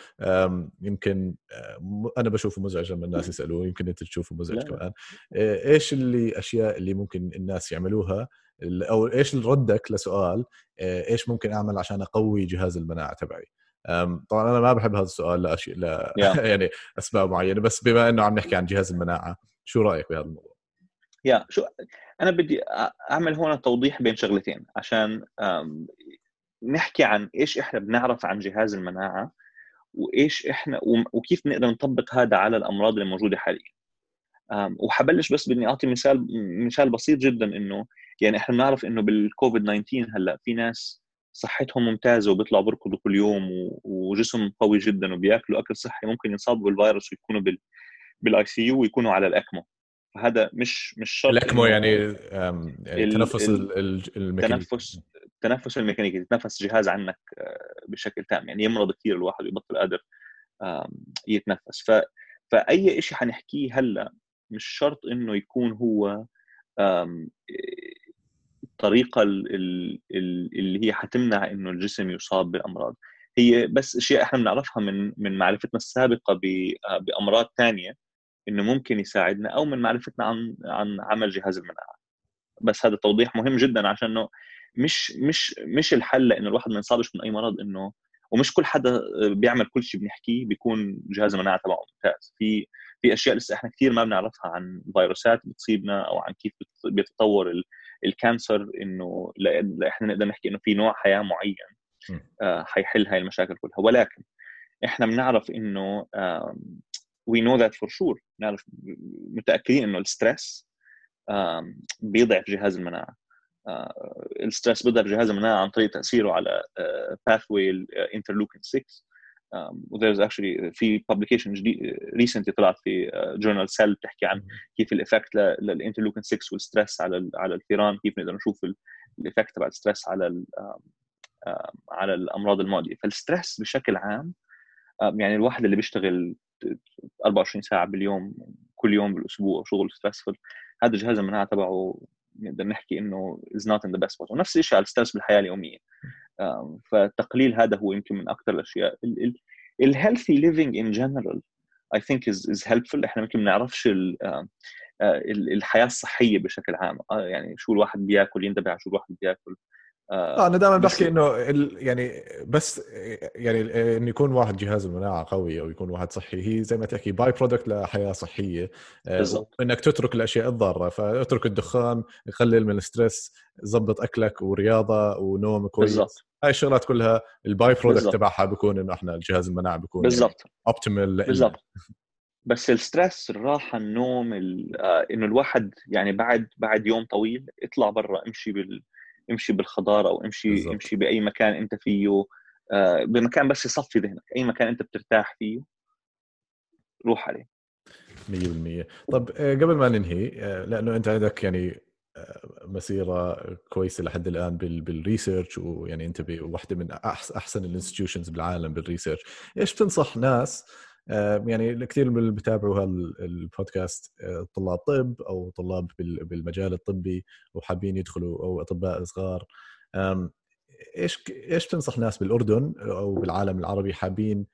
يمكن أنا بشوفه مزعج لما الناس يسألوه يمكن أنت تشوفه مزعج كمان. إيش اللي أشياء اللي ممكن الناس يعملوها؟ أو إيش ردك لسؤال إيش ممكن أعمل عشان أقوي جهاز المناعة تبعي؟ طبعا أنا ما بحب هذا السؤال لاشياء لا يعني أسباب معينة بس بما إنه عم نحكي عن جهاز المناعة شو رأيك بهذا الموضوع؟ يا شو أنا بدي أعمل هون توضيح بين شغلتين عشان نحكي عن إيش إحنا بنعرف عن جهاز المناعة وإيش إحنا وكيف نقدر نطبق هذا على الأمراض اللي موجودة حاليا وحبلش بس بدي أعطي مثال مثال بسيط جدا إنه يعني إحنا بنعرف إنه بالكوفيد 19 هلأ في ناس صحتهم ممتازة وبيطلعوا بيركضوا كل يوم وجسم قوي جدا وبياكلوا أكل صحي ممكن ينصابوا بالفيروس ويكونوا بال بال ICU ويكونوا على ال ECMO فهذا مش مش شرط ال ECMO يعني, يعني التنفس الميكانيكي. التنفس التنفس الميكانيكي يتنفس جهاز عنك آه، بشكل تام. يعني يمرض كثير الواحد ويبطل قادر يتنفس. ف فأي شيء حنحكيه هلأ مش شرط إنه يكون هو الطريقة اللي هي حتمنع إنه الجسم يصاب بأمراض. هي بس أشياء إحنا بنعرفها من من معرفتنا السابقة بأمراض ثانية إنه ممكن يساعدنا أو من معرفتنا عن عن عمل جهاز المناعة. بس هذا توضيح مهم جدا عشان إنه مش مش مش الحل لأنه الواحد ما ينصابش من أي مرض إنه ومش كل حدا بيعمل كل شيء بنحكيه بيكون جهاز المناعة تبعه ممتاز. في في أشياء لسه إحنا كثير ما بنعرفها عن فيروسات بتصيبنا أو عن كيف بيتطور الكانسر إنه إحنا نقدر نحكي إنه في نوع حياة معين آه، حيحل هاي المشاكل كلها. ولكن إحنا بنعرف إنه we know that for sure نعرف متأكدين إنه ال stress بيضعف جهاز المناعة. آه، ال stress بيضعف جهاز المناعة عن طريق تأثيره على pathway ال interleukin 6 و there's actually في publication جديد recently طلعت في journal Cell بتحكي عن كيف ال effect لل interleukin 6 وال stress على على الثيران كيف نقدر نشوف ال effect تبع ال stress على على الأمراض المعديه فال stress بشكل عام يعني الواحد اللي بيشتغل 24 ساعة باليوم كل يوم بالأسبوع شغل stressful هذا جهاز المناعة تبعه نقدر نحكي إنه is not in the best ونفس الشيء على ال stress بالحياة اليومية. فتقليل هذا هو يمكن من أكثر الأشياء. ال healthy living in general I think is is إحنا يمكن ما نعرفش الحياة الصحية بشكل عام. آه، يعني شو الواحد بياكل ينتبه على شو الواحد بياكل. آه أنا دائما بحكي إنه يعني بس يعني انه يكون واحد جهاز المناعه قوي أو يكون واحد صحي هي زي ما تحكي by-product لحياة صحية آه، بالضبط. انك تترك الأشياء الضارة فاترك الدخان قلل من ال stress ظبط أكلك ورياضة ونوم كويس. بالضبط. هاي الشغلات كلها ال by-product تبعها بيكون إنه إحنا الجهاز المناعة بيكون بالضبط. optimal بالضبط. بس ال stress الراحة النوم آه، إنه الواحد يعني بعد بعد يوم طويل اطلع برا امشي بال امشي بالخضار أو امشي بالزبط. امشي بأي مكان أنت فيه آه، بمكان بس يصفي ذهنك أي مكان أنت بترتاح فيه روح عليه. 100% طب آه، قبل ما ننهي آه، لأنه أنت عندك يعني مسيرة كويسة لحد الآن بال research ويعني أنت بوحده من أحسن ال institutions بالعالم بال research. إيش بتنصح ناس يعني كثير من اللي بيتابعوا هالبودكاست آه، طلاب طب أو طلاب بالمجال الطبي وحابين يدخلوا أو أطباء صغار. إيش إيش تنصح ناس بالأردن أو بالعالم العربي حابين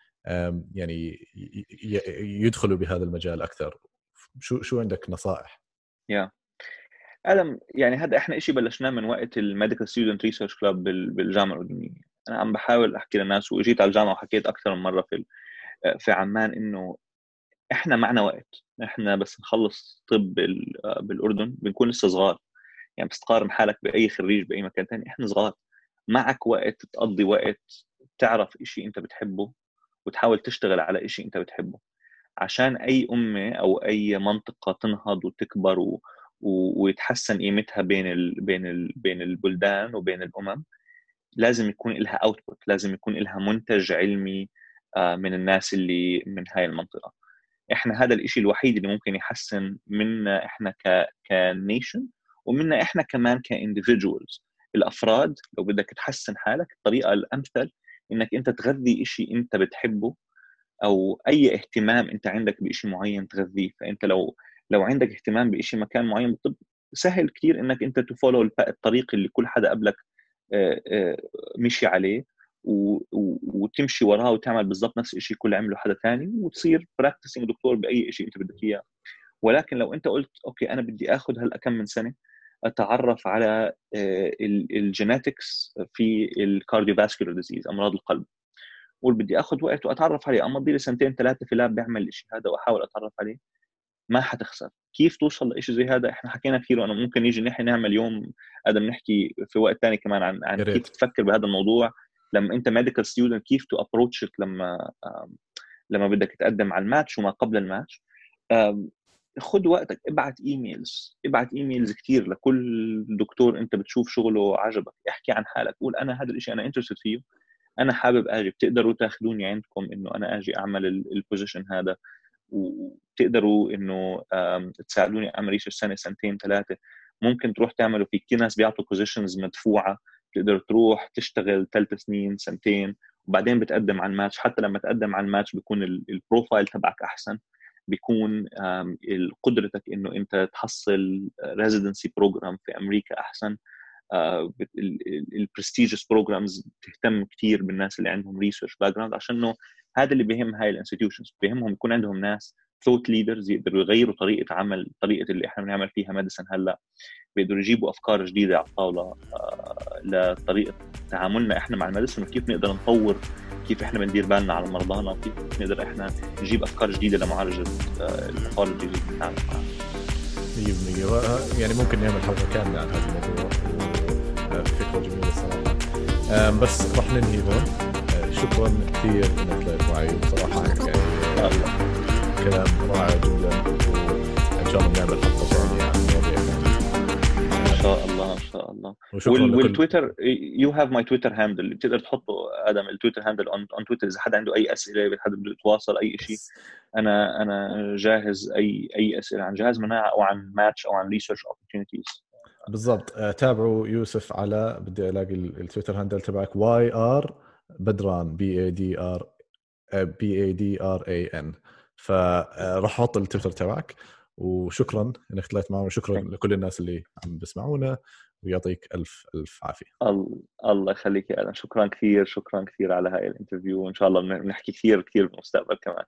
يعني يدخلوا بهذا المجال أكثر؟ شو شو عندك نصائح؟ يا. آدم يعني هذا إحنا شيء بلشناه من وقت ال medical student research club بالجامعة الأردنية. أنا عم بحاول أحكي للناس وإجيت على الجامعة وحكيت أكثر من مرة في في عمان إنه إحنا معنا وقت إحنا بس نخلص طب بالأردن بنكون لسه صغار. يعني بس تقارن حالك بأي خريج بأي مكان ثاني إحنا صغار. معك وقت تقضي وقت تعرف شيء أنت بتحبه وتحاول تشتغل على شيء أنت بتحبه. عشان أي أمة أو أي منطقة تنهض وتكبر و... و... ويتحسن قيمتها بين ال... بين ال... بين البلدان وبين الأمم لازم يكون لها output لازم يكون لها منتج علمي آه، من الناس اللي من هاي المنطقة. إحنا هذا الشيء الوحيد اللي ممكن يحسن منا إحنا ك ك nation ومنا إحنا كمان ك individuals الأفراد لو بدك تحسن حالك الطريقة الأمثل إنك أنت تغذي شيء أنت بتحبه أو أي اهتمام أنت عندك بشيء معين تغذيه. فأنت لو لو عندك اهتمام بشيء مكان معين بالطب سهل كثير إنك أنت ت follow الطريق اللي كل حدا قبلك آه، آه، مشي عليه وتمشي وراه وتعمل بالضبط نفس الشيء كل عمله حدا ثاني وتصير practicing دكتور بأي شيء أنت بدك إياه. ولكن لو أنت قلت okay أنا بدي آخذ هالكم من سنة أتعرف على آه، ال genetics في ال cardiovascular disease أمراض القلب. قول بدي آخذ وقت وأتعرف عليه امضي لي سنتين ثلاثة في lab بيعمل الشيء هذا وأحاول أتعرف عليه ما حتخسر. كيف توصل لشيء زي هذا؟ إحنا حكينا كثير وأنا ممكن نيجي نحن نعمل يوم آدم نحكي في وقت ثاني كمان عن عن كيف تفكر بهذا الموضوع. لما انت medical student كيف to approach لما لما بدك تقدم على الماتش وما قبل الماتش. خد وقتك ابعت emails ابعت emails كثير لكل دكتور انت بتشوف شغله عجبك احكي عن حالك قول أنا هذا الشيء أنا interested فيه أنا حابب أجي بتقدروا تاخذوني عندكم إنه أنا أجي أعمل ال position هذا وتقدروا إنه تساعدوني أعمل research سنة سنتين ثلاثة. ممكن تروح تعملوا في كثير ناس بيعطوا positions مدفوعة. تقدر تروح تشتغل ثلاث سنين سنتين وبعدين بتقدم على الماتش. حتى لما تقدم على الماتش بيكون ال profile تبعك أحسن. بيكون قدرتك إنه أنت تحصل residency program في أمريكا أحسن. ال prestigious programs بتهتم كثير بالناس اللي عندهم research background عشان انه هذا اللي بيهم هاي ال institutions بيهمهم يكون عندهم ناس thought leaders يقدروا يغيروا طريقة عمل طريقة اللي إحنا بنعمل فيها medicine هلأ بيقدروا يجيبوا أفكار جديدة على الطاولة آه، لطريقة تعاملنا إحنا مع ال medicine وكيف نقدر نطور كيف إحنا بندير بالنا على مرضانا وكيف نقدر إحنا نجيب أفكار جديدة لمعالجة آه، ال pathology اللي بنتعامل معها 100% يعني ممكن نعمل حلقة كاملة عن هذا الموضوع فكرة جميلة الصراحه بس راح ننهي هون. آه، شكرا كثير إنك طلعت معي بصراحه يعني كلام رائع جدا وان شاء الله نعمل حلقه ثانية عن مواضيع إن شاء الله. ان شاء الله وال وال Twitter you have my Twitter handle بتقدر تحطه آدم ال Twitter handle on Twitter إذا حدا عنده أي أسئلة حدا بده يتواصل أي شيء أنا أنا جاهز اي أي أسئلة عن جهاز مناعة أو عن ماتش أو عن research opportunities بالضبط. آه، تابعوا يوسف على بدي ألاقي ال Twitter handle تبعك Y R بدران B A D R B A D R A N فراح أحط التويتر تبعك وشكرا إنك طلعت معنا وشكرا لكل الناس اللي عم بيسمعونا ويعطيك ألف ألف عافية. الله يخليك يا آدم شكرا كثير شكرا كثير على هاي ال interview وإن شاء الله بنحكي كثير كثير بالمستقبل كمان.